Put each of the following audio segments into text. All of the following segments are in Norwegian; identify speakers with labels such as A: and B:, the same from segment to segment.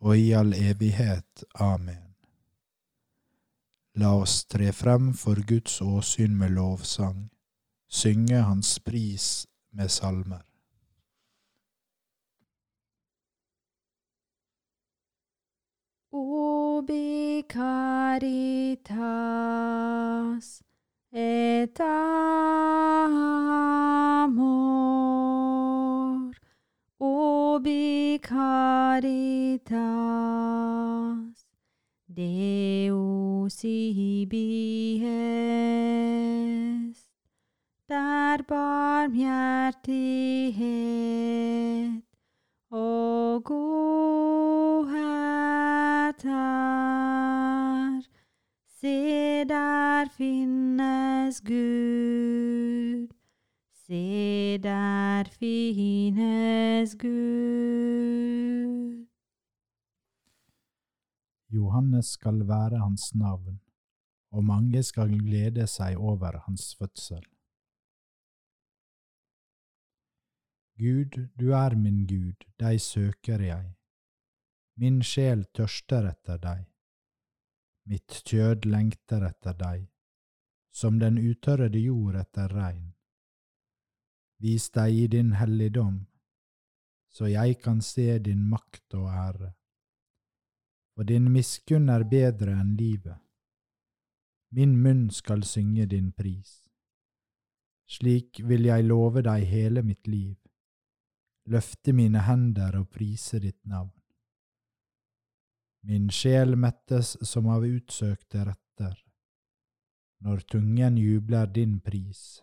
A: og i all evighet. Amen. La oss tre frem for Guds åsyn med lovsang, synge Hans pris med salmer.
B: Obi caritas et caritas Deus ibi est, der barmhjertighet og godhet er. Se, der finnes Gud. Se, der finnes Gud.
A: Johannes skal være hans navn, og mange skal glede seg over hans fødsel. Gud, du er min Gud, deg søker jeg. Min sjel tørster etter deg. Mitt kjød lengter etter deg, som den utørrede jord etter regn. Vis deg i din helligdom, så jeg kan se din makt og ære. For din miskunn er bedre enn livet. Min munn skal synge din pris. Slik vil jeg love deg hele mitt liv løfte mine hender og prise ditt navn. Min sjel mettes som av utsøkte retter, når tungen jubler din pris.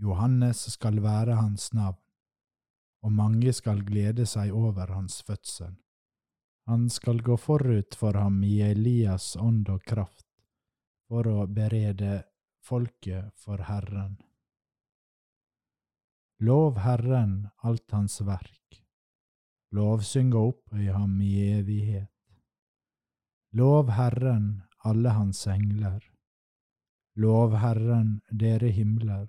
A: Johannes skal være hans navn, og mange skal glede seg over hans fødsel. Han skal gå forut for ham i Elias ånd og kraft, for å berede folket for Herren. Lov Herren alt hans verk, lovsyng og opphøy ham i evighet. Lov Herren alle hans engler, lov Herren dere himler.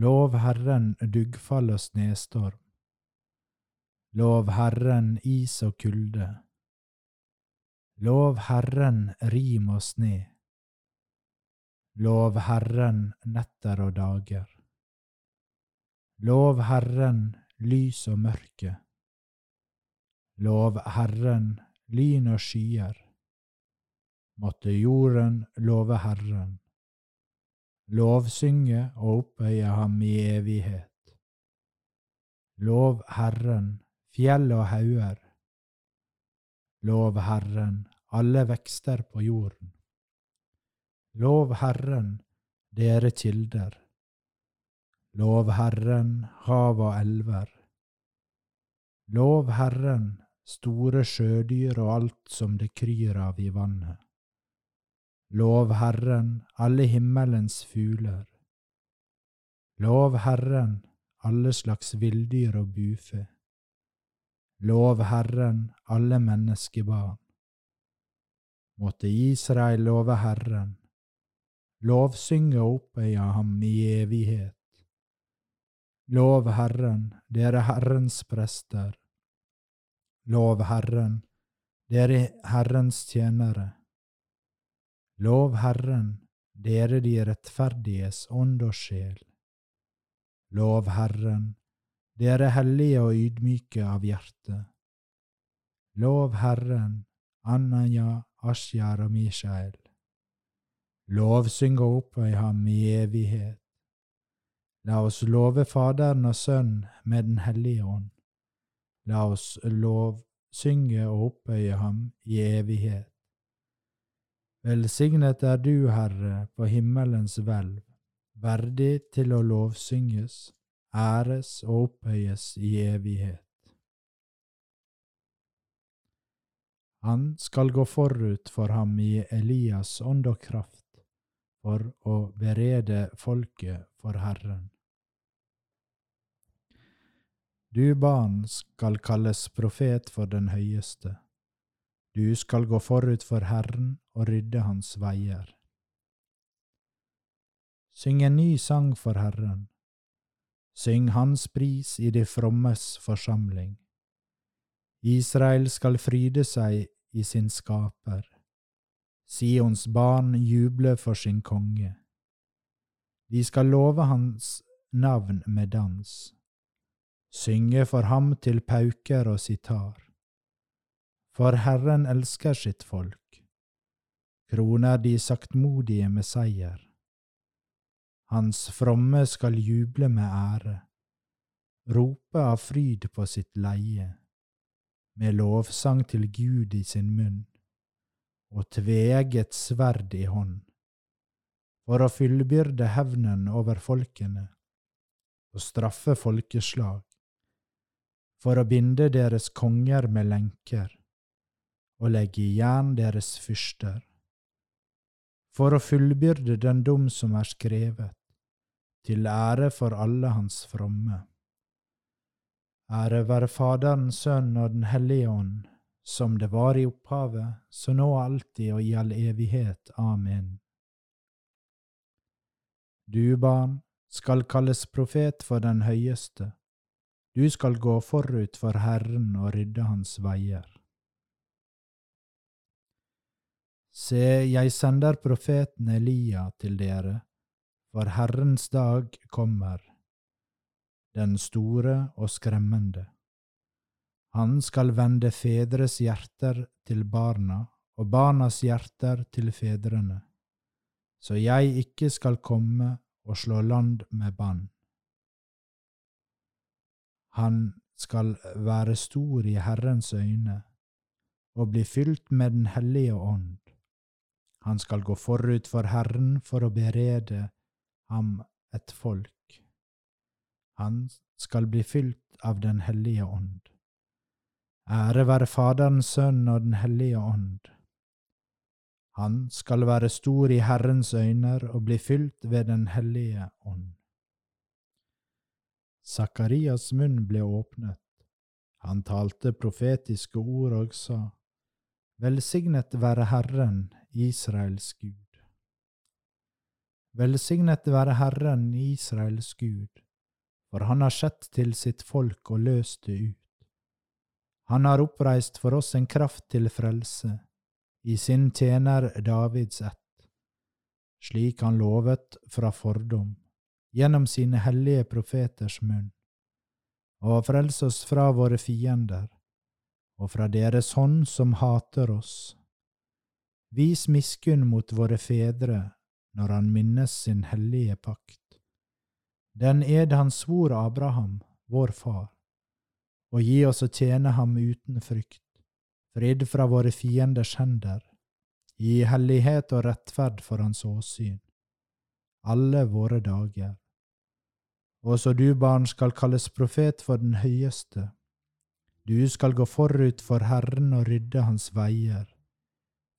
A: Lov Herren duggfall og snestorm. Lov Herren is og kulde. Lov Herren rim og sne. Lov Herren netter og dager. Lov Herren lys og mørke. Lov Herren lyn og skyer. Måtte jorden love Herren lovsynge og opphøye ham i evighet. Lov Herren, fjell og hauger. Lov Herren, alle vekster på jorden. Lov Herren, dere kilder. Lov Herren, hav og elver. Lov Herren, store sjødyr og alt som det kryr av i vannet. Lov Herren, alle himmelens fugler. Lov Herren, alle slags villdyr og bufe. Lov Herren, alle menneskebarn. Måtte Israel love Herren, lovsynge og opphøye ham i evighet. Lov Herren, dere Herrens prester. Lov Herren, dere Herrens tjenere. Lov Herren, dere de rettferdiges ånd og sjel. Lov Herren, dere hellige og ydmyke av hjerte. Lov Herren, Ananya, Asjar og Mishael. Lovsyng og opphøy ham i evighet. La oss love Faderen og Sønnen med Den hellige ånd. La oss lovsynge og opphøye ham i evighet. Velsignet er du, Herre, på himmelens hvelv, verdig til å lovsynges, æres og opphøyes i evighet. Han skal gå forut for ham i Elias ånd og kraft, for å berede folket for Herren. Du barn skal kalles profet for den høyeste. Du skal gå forut for Herren og rydde hans veier. Syng en ny sang for Herren. Syng Hans pris i de frommes forsamling. Israel skal fryde seg i sin skaper. Sions barn juble for sin konge. De skal love hans navn med dans, synge for ham til pauker og sitar. For Herren elsker sitt folk, kroner de saktmodige med seier. Hans fromme skal juble med ære, rope av fryd på sitt leie, med lovsang til Gud i sin munn, og tveegget sverd i hånd, for å fullbyrde hevnen over folkene. Og straffe folkeslag, for å binde deres konger med lenker og legge i jern deres fyrster, for å fullbyrde den dom som er skrevet, til ære for alle hans fromme. Ære være Faderen, Sønnen og Den hellige ånd, som det var i opphavet, så nå alltid og i all evighet. Amen. Du, barn, skal kalles profet for den høyeste. Du skal gå forut for Herren og rydde hans veier. Se, jeg sender profeten Elia til dere, for Herrens dag kommer, den store og skremmende. Han skal vende fedres hjerter til barna og barnas hjerter til fedrene, så jeg ikke skal komme og slå land med bann. Han skal være stor i Herrens øyne og bli fylt med Den hellige ånd han skal gå forut for Herren for å berede ham et folk. Han skal bli fylt av Den hellige ånd. Ære være Faderens Sønn og Den hellige ånd. Han skal være stor i Herrens øyner og bli fylt ved Den hellige ånd. Sakarias munn ble åpnet. Han talte profetiske ord og sa, Velsignet være Herren, Israels Gud. Velsignet være Herren, Israels Gud, for han har sett til sitt folk og løst det ut. Han har oppreist for oss en kraft til frelse, i sin tjener Davids ett, slik han lovet fra fordom, gjennom sine hellige profeters munn, og frelse oss fra våre fiender, og fra deres hånd som hater oss. Vis miskunn mot våre fedre når han minnes sin hellige pakt. Den ed han svor Abraham, vår far og gi oss å tjene ham uten frykt, fridd fra våre fienders hender, i hellighet og rettferd for hans åsyn, alle våre dager. Også du, barn, skal kalles profet for den høyeste. Du skal gå forut for Herren og rydde hans veier,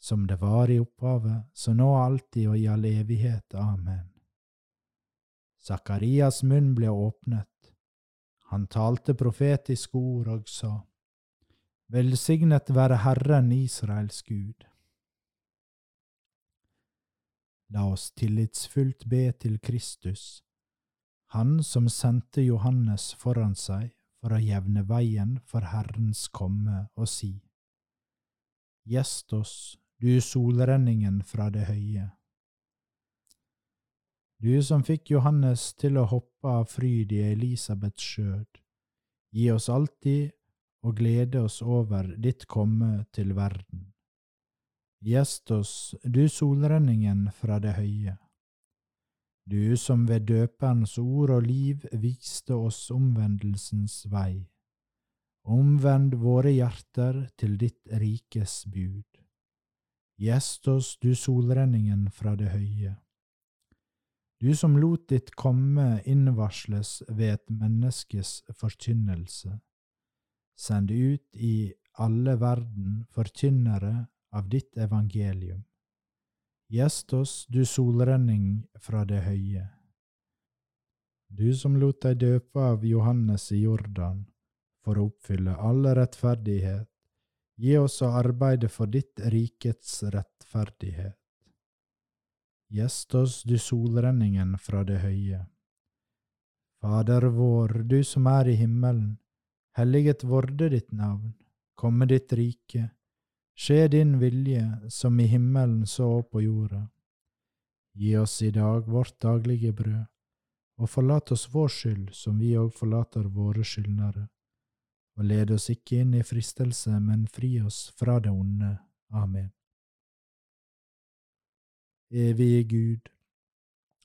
A: som det var i opphavet, så nå alltid og i all evighet. Amen. Sakarias munn ble åpnet. Han talte profetiske ord og sa, Velsignet være Herren Israels Gud. La oss tillitsfullt be til Kristus, Han som sendte Johannes foran seg for å jevne veien for Herrens komme, og si, Gjest oss, du solrenningen fra det høye. Du som fikk Johannes til å hoppe av fryd i Elisabeths skjød, gi oss alltid og glede oss over ditt komme til verden. Gjest oss, du solrenningen fra det høye. Du som ved døperens ord og liv viste oss omvendelsens vei. Omvend våre hjerter til ditt rikes bud. Gjest oss, du solrenningen fra det høye. Du som lot ditt komme innvarsles ved et menneskes forkynnelse Send ut i alle verden forkynnere av ditt evangelium. Gjest oss, du solrenning fra det høye. Du som lot deg døpe av Johannes i Jordan, for å oppfylle all rettferdighet, gi oss å arbeide for ditt rikets rettferdighet. Gjest oss, du solrenningen fra det høye. Fader vår, du som er i himmelen, Helliget vorde ditt navn, komme ditt rike, skje din vilje, som i himmelen så på jorda. Gi oss i dag vårt daglige brød, og forlat oss vår skyld, som vi òg forlater våre skyldnere. Og led oss ikke inn i fristelse, men fri oss fra det onde. Amen. Evige Gud,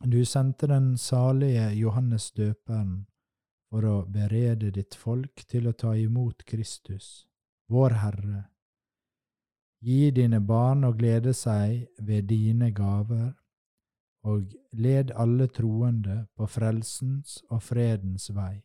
A: du sendte den salige Johannes døperen for å berede ditt folk til å ta imot Kristus, vår Herre. Gi dine barn å glede seg ved dine gaver, og led alle troende på frelsens og fredens vei.